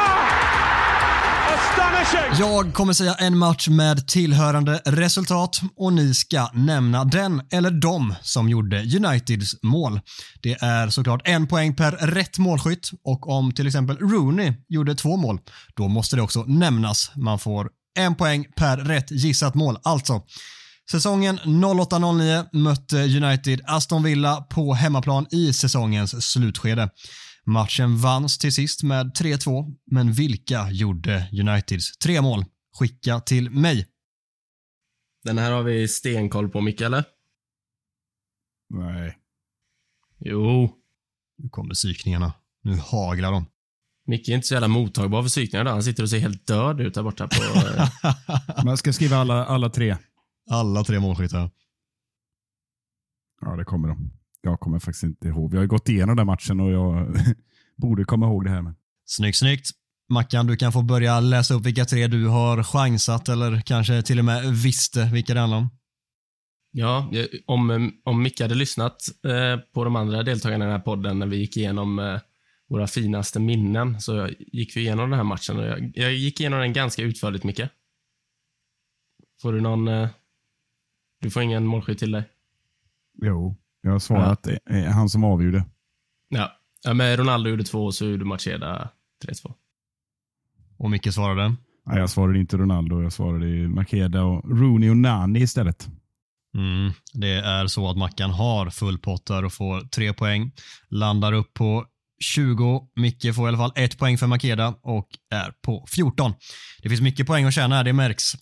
Astonishing! Jag kommer säga en match med tillhörande resultat och ni ska nämna den eller de som gjorde Uniteds mål. Det är såklart en poäng per rätt målskytt och om till exempel Rooney gjorde två mål, då måste det också nämnas. Man får en poäng per rätt gissat mål alltså. Säsongen 08-09 mötte United Aston Villa på hemmaplan i säsongens slutskede. Matchen vanns till sist med 3-2, men vilka gjorde Uniteds tre mål? Skicka till mig. Den här har vi stenkoll på, Micke, eller? Nej. Jo. Nu kommer psykningarna. Nu haglar de. Micke är inte så jävla mottagbar för psykningar. då. Han sitter och ser helt död ut där borta på... eh, jag ska skriva alla, alla tre. Alla tre målskyttar. Ja, det kommer de. Jag kommer faktiskt inte ihåg. Vi har ju gått igenom den matchen och jag borde komma ihåg det här. Men... Snyggt, snyggt. Mackan, du kan få börja läsa upp vilka tre du har chansat eller kanske till och med visste vilka det handlar om. Ja, eh, om, om Micke hade lyssnat eh, på de andra deltagarna i den här podden när vi gick igenom eh, våra finaste minnen så gick vi igenom den här matchen och jag, jag gick igenom den ganska utförligt, Micke. Får du någon... Eh, du får ingen målskytt till dig? Jo, jag har svarat. Det är han som avgjorde. Ja. ja men Ronaldo gjorde två och så gjorde Macheda 3-2. Och Micke svarade. Nej, jag svarade inte Ronaldo. Jag svarade Makeda och Rooney och Nani istället. Mm, det är så att Mackan har full pott där och får tre poäng. Landar upp på 20. Micke får i alla fall ett poäng för Makeda och är på 14. Det finns mycket poäng att tjäna här, det märks.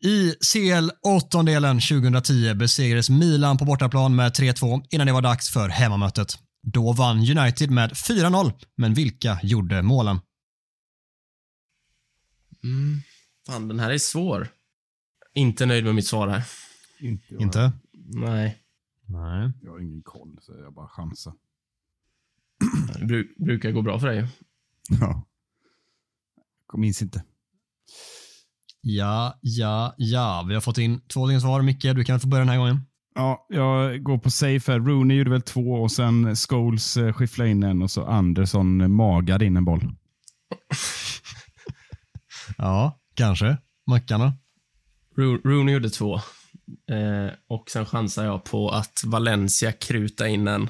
I CL åttondelen 2010 besegrades Milan på bortaplan med 3-2 innan det var dags för hemmamötet. Då vann United med 4-0, men vilka gjorde målen? Mm. Fan, den här är svår. Inte nöjd med mitt svar här. Inte? Inte? Nej. Nej. Jag har ingen koll, så jag bara chansar. Det bru- brukar gå bra för dig. Ja. Jag minns inte. Ja, ja, ja. Vi har fått in två stycken svar. Micke, du kan få börja den här gången. Ja, jag går på safe här. Rooney gjorde väl två och sen Scholes eh, skifflade in en och så Andersson magade in en boll. Ja, kanske. Mackan då? Ro- Rooney gjorde två. Eh, och sen chansar jag på att Valencia kruta in en.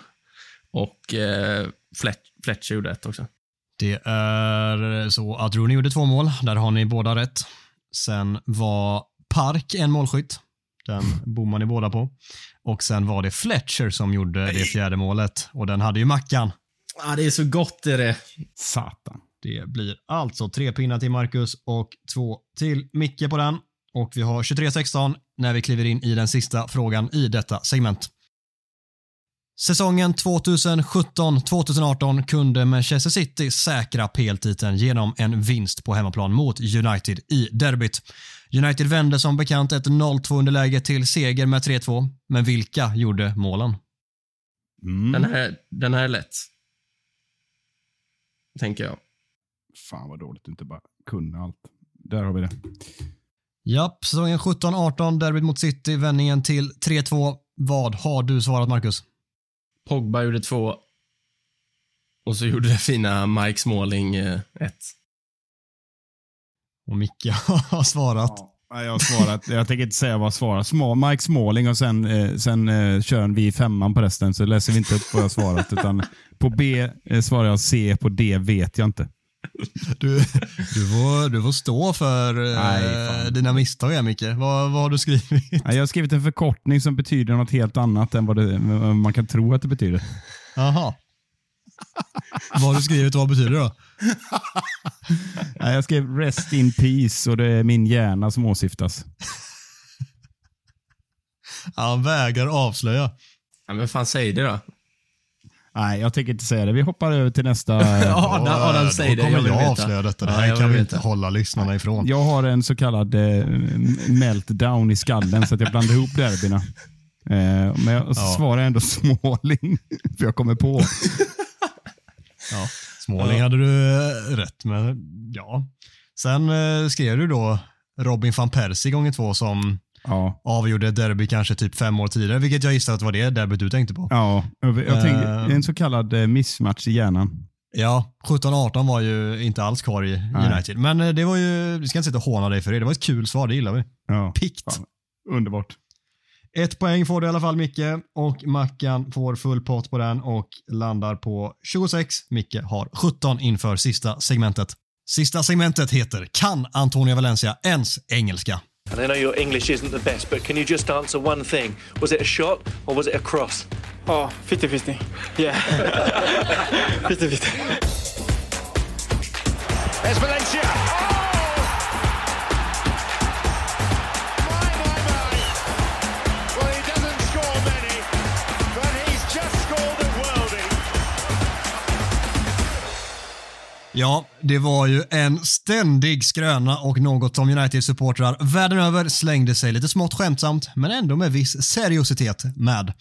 Och eh, Flet- Fletcher gjorde ett också. Det är så att Rooney gjorde två mål. Där har ni båda rätt. Sen var Park en målskytt. Den bommade ni båda på. Och sen var det Fletcher som gjorde det fjärde målet. Och den hade ju Mackan. Ah, det är så gott är det. Satan. Det blir alltså tre pinnar till Marcus och två till Micke på den. Och vi har 23-16 när vi kliver in i den sista frågan i detta segment. Säsongen 2017-2018 kunde Manchester City säkra PL-titeln genom en vinst på hemmaplan mot United i derbyt. United vände som bekant ett 0-2 underläge till seger med 3-2, men vilka gjorde målen? Mm. Den, här, den här är lätt. Tänker jag. Fan vad dåligt att inte bara kunna allt. Där har vi det. Japp, säsongen 17-18, derbyt mot City, vändningen till 3-2. Vad har du svarat Marcus? Pogba gjorde två. Och så gjorde det fina Mike Smalling eh, ett. Och Micke har svarat. Ja, jag har svarat. Jag tänker inte säga vad jag svarar. Small, Mike Smalling och sen, eh, sen eh, kör vi femman på resten så läser vi inte upp vad jag har svarat. utan på B eh, svarar jag C, på D vet jag inte. Du, du, får, du får stå för eh, Nej, fan. dina misstag här Micke. Vad, vad har du skrivit? Ja, Jag har skrivit en förkortning som betyder något helt annat än vad, det, vad man kan tro att det betyder. Jaha. vad har du skrivit och vad betyder det då? Ja, Jag skrev Rest in Peace och det är min hjärna som åsyftas. Han vägrar avslöja. Ja, men fan, säg det då. Nej, jag tänker inte säga det. Vi hoppar över till nästa. Adam, Adam, säg Då det. kommer Jag jag, avslöja detta. Det Ja, här jag kan vi inte hålla lyssnarna ifrån. Jag har en så kallad eh, meltdown i skallen så att jag blandar ihop derbyna. Eh, men jag Ja. svarar ändå Småling, för jag kommer på. Ja. Småling hade du eh, rätt med. Ja. Sen eh, skrev du då Robin van Persie gånger två som Ja, avgjorde ett derby kanske typ fem år tidigare, vilket jag gissar att det var det derbyt du tänkte på. ja jag tänkte, Eh. en så kallad eh, missmatch i hjärnan. Ja, 17-18 var ju inte alls kvar i Nej. United. Men eh, det var ju, vi ska inte sitta och håna dig för det. Det var ett kul svar, det gillar vi. Ja, Pikt. fan. Underbart. Ett poäng får du i alla fall Micke och Mackan får full pott på den och landar på 26. Micke har 17 inför sista segmentet. Sista segmentet heter Kan Antonio Valencia ens engelska? And I know your English isn't the best, but can you just answer one thing? Was it a shot or was it a cross? Oh, 50-50. Yeah. 50-50. There's Valencia. Ja, det var ju en ständig skröna och något som United-supportrar världen över slängde sig lite smått skämtsamt, men ändå med viss seriositet med.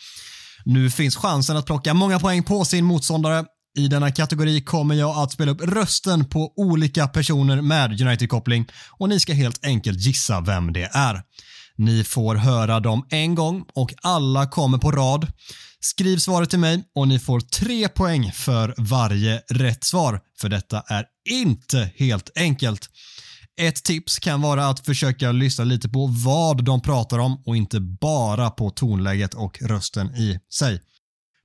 Nu finns chansen att plocka många poäng på sin motståndare. I denna kategori kommer jag att spela upp rösten på olika personer med United-koppling och ni ska helt enkelt gissa vem det är. Ni får höra dem en gång och alla kommer på rad. Skriv svaret till mig och ni får tre poäng för varje rätt svar, för detta är inte helt enkelt. Ett tips kan vara att försöka lyssna lite på vad de pratar om och inte bara på tonläget och rösten i sig.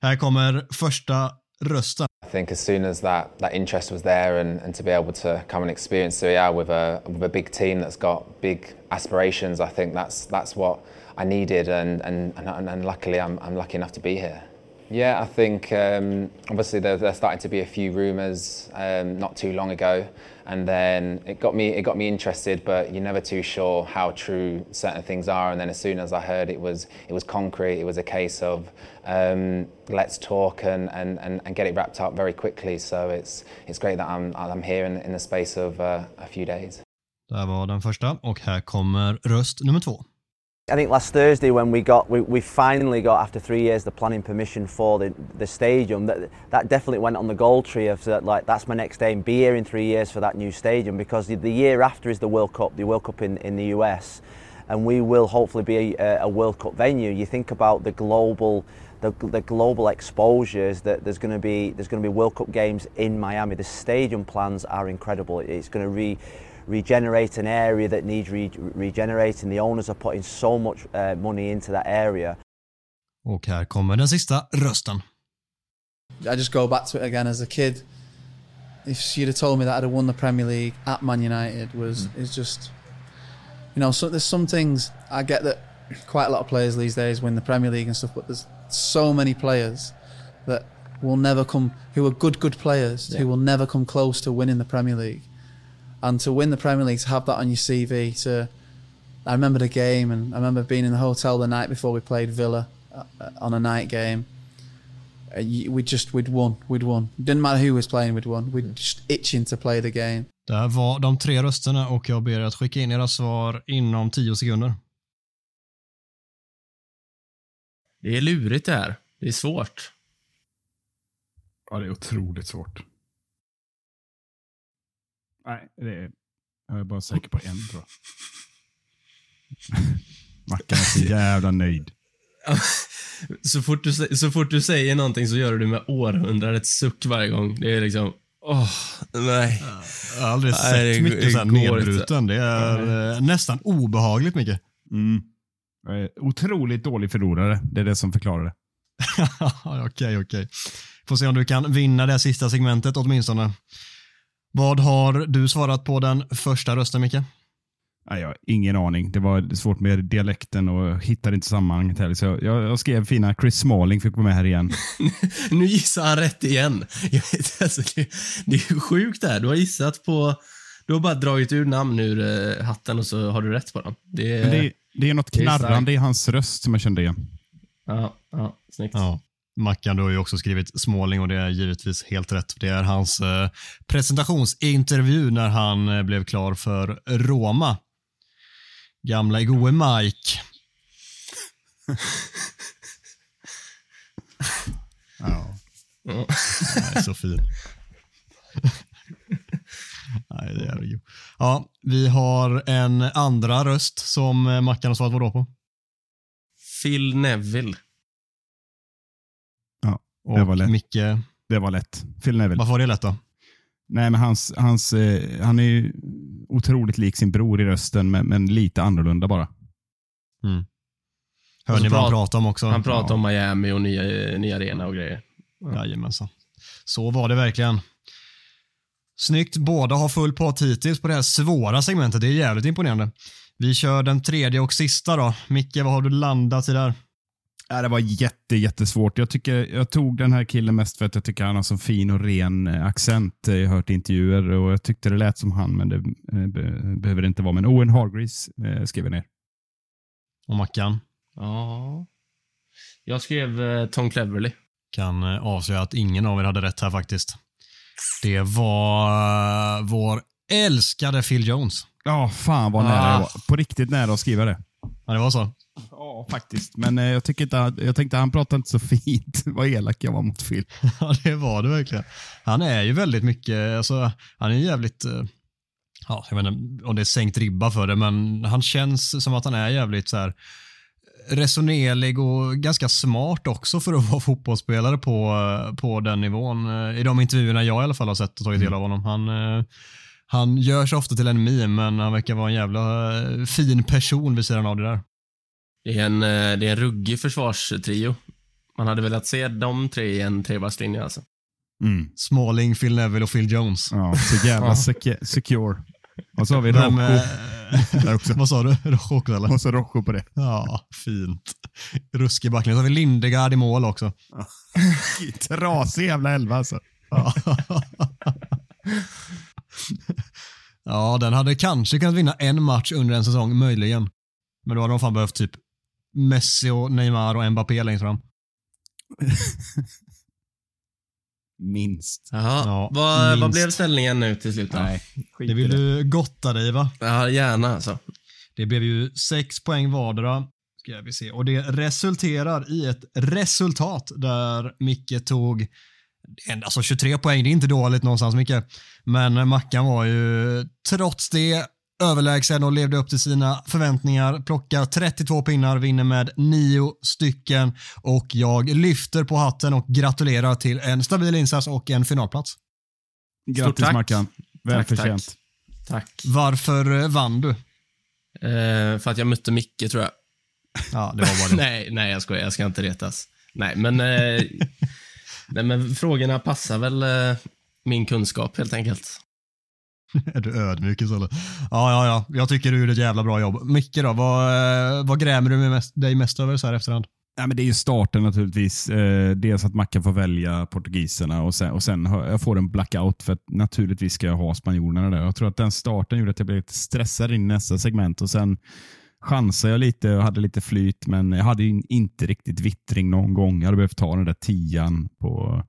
Här kommer första rösten. I think as soon as that, that interest was there and, and to be able to come and experience Serie A with a, with a big team that's got big aspirations, I think that's, that's what I needed and, and, and, and luckily I'm, I'm lucky enough to be here. Yeah, I think um, obviously there, there started to be a few rumours um, not too long ago, and then it got me it got me interested. But you're never too sure how true certain things are. And then as soon as I heard it was it was concrete, it was a case of um, let's talk and, and, and, and get it wrapped up very quickly. So it's it's great that I'm I'm here in, in the space of uh, a few days. Det var den första och här kommer röst nummer två. I think last Thursday when we got we, we finally got after three years the planning permission for the the stadium that that definitely went on the goal tree of like that's my next aim be here in three years for that new stadium because the, the year after is the World Cup the World Cup in, in the US and we will hopefully be a, a World Cup venue. You think about the global the, the global exposures that there's going to be there's going to be World Cup games in Miami. The stadium plans are incredible. It's going to re regenerate an area that needs re- regenerating. The owners are putting so much uh, money into that area. Och här kommer den sista rösten. I just go back to it again as a kid. If she'd have told me that I'd have won the Premier League at Man United was is just you know, so there's some things I get that quite a lot of players these days win the Premier League and stuff, but there's so many players that will never come, who are good, good players, who will never come close to winning the Premier League. And to win the Premier League, to have that on your CV, to I remember the game, and I remember being in the hotel the night before we played Villa uh, on a night game. Uh, we just we'd won, we'd won. Didn't matter who was playing, we'd won. We'd just itching to play the game. Det var de tre rösterna och jag ber er att skicka in era svar inom 10 sekunder. Det är lurigt det här. Det är svårt. Ja, det är otroligt svårt. Nej, det är... Jag är bara säker på en tror jag. Mackan är så jävla nöjd. Så fort, du, så fort du säger någonting så gör du det med århundradets suck varje gång. Det är liksom, åh, nej. Jag har aldrig Nej, det sett går- Micke så här det nedbruten. Det är eh, nästan obehagligt Micke. Mm. Jag är otroligt dålig förlorare. Det är det som förklarar det. Okej, okej. Får se om du kan vinna det sista segmentet åtminstone. Vad har du svarat på den första rösten Micke? Nej, jag har ingen aning. Det var svårt med dialekten och hittade inte sammanhanget heller. Så jag, jag skrev fina Chris Smalling fick vara med här igen. Nu gissar han rätt igen. Jag vet, alltså, det, det är ju sjukt det här. Du har gissat på... Du har bara dragit ur namn ur eh, hatten och så har du rätt på dem. Det, det, det är något knarrande i hans röst som jag kände igen. Ja, ja, snyggt. Ja. Mackan, du har ju också skrivit Småling och det är givetvis helt rätt. Det är hans eh, presentationsintervju när han eh, blev klar för Roma. Gamla goe Mike. Ja. Nej, så fin. Nej, det är det ju. Ja, vi har en andra röst som eh, Mackan har svarat på? Phil Neville. Och Det var lätt. Micke, Det var lätt. Phil Neville. varför var det lätt då? Nej, men hans, hans, eh, han är ju otroligt lik sin bror i rösten, men, men lite annorlunda bara. Hör Och så ni vad han prat- pratar om också? Han pratar om Miami och nya, nya arena och grejer. Jajamensan. Så var det verkligen. Snyggt. Båda har full pott hittills på det här svåra segmentet. Det är jävligt imponerande. Vi kör den tredje och sista då. Micke, vad har du landat i där? Ja, det var jätte, jättesvårt. Jag, tycker, jag tog den här killen mest för att jag tycker han har så fin och ren eh, accent. Jag har hört intervjuer och jag tyckte det lät som han, men det eh, be, behöver det inte vara. Men Owen Hargreaves eh, skrev jag ner. Och Mackan Ja. Jag skrev eh, Tom Cleverley. kan eh, avslöja att ingen av er hade rätt här faktiskt. Det var eh, vår älskade Phil Jones. Ja, fan vad nära Ah. jag var. På riktigt nära att skriva det. Ja, det var så. Ja, faktiskt. Men eh, jag, tycker inte, jag tänkte han pratade inte så fint. vad elak jag var mot Phil. Ja, det var det verkligen. Han är ju väldigt mycket, alltså, han är jävligt, eh, ja, jag vet inte om det är sänkt ribba för det, men han känns som att han är jävligt så här resonerlig och ganska smart också för att vara fotbollsspelare på, eh, på den nivån. Eh, I de intervjuerna jag i alla fall har sett och tagit del av honom. Han, eh, han gör sig ofta till en meme, men han verkar vara en jävla eh, fin person vid sidan av det där. Det är en, eh, det är en ruggig försvarstrio. Man hade velat se de tre i en trebackslinje alltså. Mm. Smalling, Phil Neville och Phil Jones. Ja, så jävla secure. Och så har vi Rojo. eh, Där också. Vad sa du? Rojo också eller? Och så Rojo på det. Ja, fint. Ruskig backlinje. Så har vi Lindegard i mål också. Trasig jävla elva alltså. Ja. ja, den hade kanske kunnat vinna en match under en säsong, möjligen. Men då hade de fan behövt typ Messi och Neymar och Mbappé längst fram. Minst. Jaha. Ja, vad, vad minst. blev ställningen nu till slut då? Nej, Det vill du gotta dig va? Ja, gärna alltså. Det blev ju sex poäng vardera. Ska vi se. Och det resulterar i ett resultat där Micke tog Alltså 23 poäng, det är inte dåligt någonstans Micke. Men Mackan var ju trots det överlägsen och levde upp till sina förväntningar. Plockar 32 pinnar, vinner med 9 stycken och jag lyfter på hatten och gratulerar till en stabil insats och en finalplats. Grattis tack. Mackan. Välförtjänt. Tack. Varför eh, vann du? Eh, för att jag mötte Micke tror jag. Ja, det var bara det. nej, nej jag skojar. Jag ska inte retas. Nej, men, eh, nej, men frågorna passar väl eh, min kunskap helt enkelt. Är du ödmjuk istället? Ja, ja, ja. Jag tycker du gjorde ett jävla bra jobb. Micke då, vad, eh, vad grämer du med mest, dig mest över så här efterhand? Ja, men det är ju starten naturligtvis. Eh, dels att Mackan får välja portugiserna och sen, och sen jag får en blackout för att naturligtvis ska jag ha spanjorerna där. Jag tror att den starten gjorde att jag blev lite stressad in i nästa segment och sen chansade jag lite och hade lite flyt men jag hade ju inte riktigt vittring någon gång. Jag hade behövt ta den där tian på,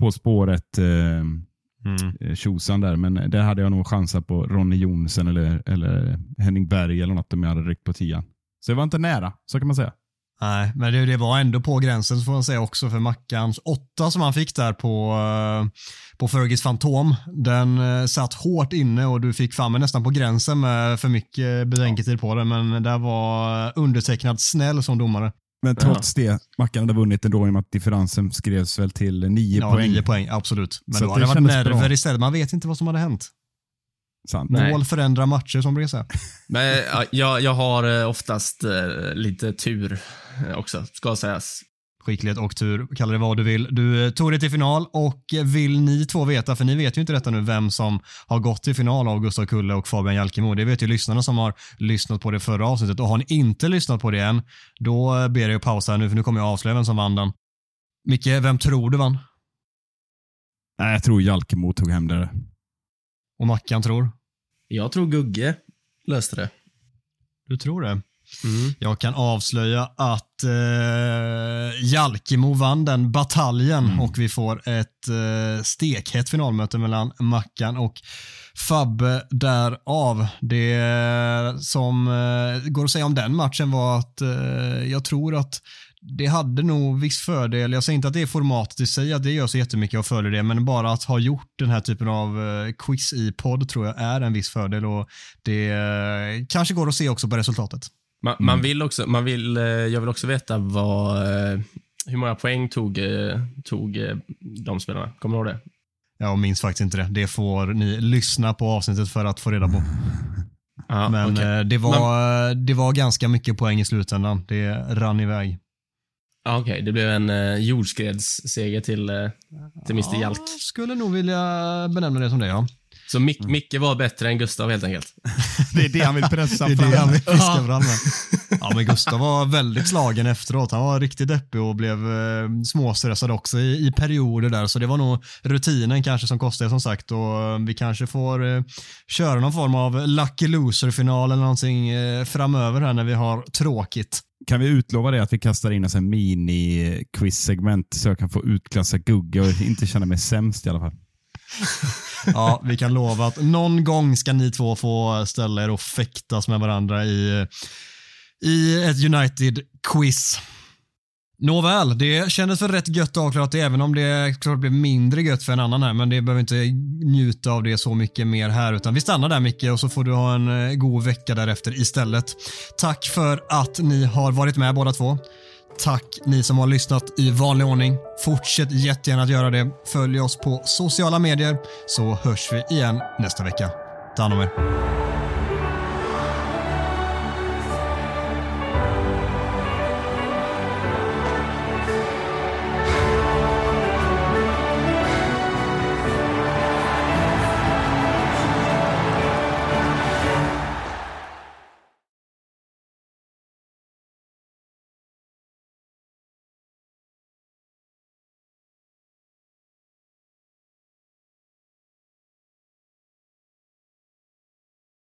på spåret. Eh, eh, tjosan där, men där hade jag nog chansat på Ronny Jonsen eller, eller Henning Berg eller något om jag hade ryckt på tian. Så det var inte nära, så kan man säga. Nej, men det, det var ändå på gränsen får man säga också för Mackans åtta som han fick där på, eh, på Fergis Fantom. Den eh, satt hårt inne och du fick fram mig nästan på gränsen med för mycket betänketid på den, men där var undertecknad snäll som domare. Men trots det, Mackan hade vunnit ändå i och med att differensen skrevs väl till nio Ja, poäng. nio poäng, absolut. Men Så då hade det varit kändes bra. nerver istället. Man vet inte vad som hade hänt. Sant. Nej. Mål förändrar matcher som säga. Men ja, jag, jag har eh, oftast eh, lite tur eh, också, ska sägas. Skicklighet och tur, kalla det vad du vill. Du tog dig till final och vill ni två veta, för ni vet ju inte detta nu, vem som har gått till final av Gustav Kulle och Fabian Jalkemo. Det vet ju lyssnarna som har lyssnat på det förra avsnittet. Och har ni inte lyssnat på det än, då ber jag er pausa här nu, för nu kommer jag avslöja vem som vann den. Micke, vem tror du vann? Nej, jag tror Jalkemo tog hem det. Och Mackan tror? Jag tror Gugge löste det. Du tror det? Mm. Jag kan avslöja att eh, Jalkemo vann den bataljen och vi får ett eh, stekhett finalmöte mellan Mackan och Fabbe därav. Det som eh, går att säga om den matchen var att eh, jag tror att det hade nog viss fördel. Jag säger inte att det är formatet i sig, att det gör så jättemycket och följer det, men bara att ha gjort den här typen av eh, quiz i podd tror jag är en viss fördel och det eh, kanske går att se också på resultatet. Man, man vill också, man vill, eh, jag vill också veta vad, hur många poäng tog, tog de spelarna? Kommer du ihåg det? Jag minns faktiskt inte det. Det får ni lyssna på avsnittet för att få reda på. Ja, Men eh, det, var, det var ganska mycket poäng i slutändan. Det rann iväg. Ja, Okej, det blev en eh, jordskredsseger till, eh, till Mr Jalk. Jag skulle nog vilja benämna det som det, ja. Så Mic Micke var bättre än Gustav helt enkelt. Det är det han vill pressa Det är fram. det han vill fiska fram med. Ja, men Gustav var väldigt slagen efteråt. Han var riktigt deppig och blev eh, småstressad också i, i perioder där. Så det var nog rutinen kanske som kostade som sagt. Och eh, vi kanske får eh, köra någon form av lucky loser-final eller någonting eh, framöver här när vi har tråkigt. Kan vi utlova det att vi kastar in en mini-quiz-segment så jag kan få utklassa Gugge och inte känna mig sämst i alla fall. Ja, vi kan lova att någon gång ska ni två få ställa er och fäktas med varandra i, i ett United-quiz. Nåväl, det kändes väl rätt gött avklarat även om det klart blev mindre gött för en annan här, men det behöver inte njuta av det så mycket mer här, utan vi stannar där Micke och så får du ha en eh, god vecka därefter istället. Tack för att ni har varit med båda två. Tack ni som har lyssnat i vanlig ordning. Fortsätt jättegärna att göra det. Följ oss på sociala medier så hörs vi igen nästa vecka. Ta hand om er.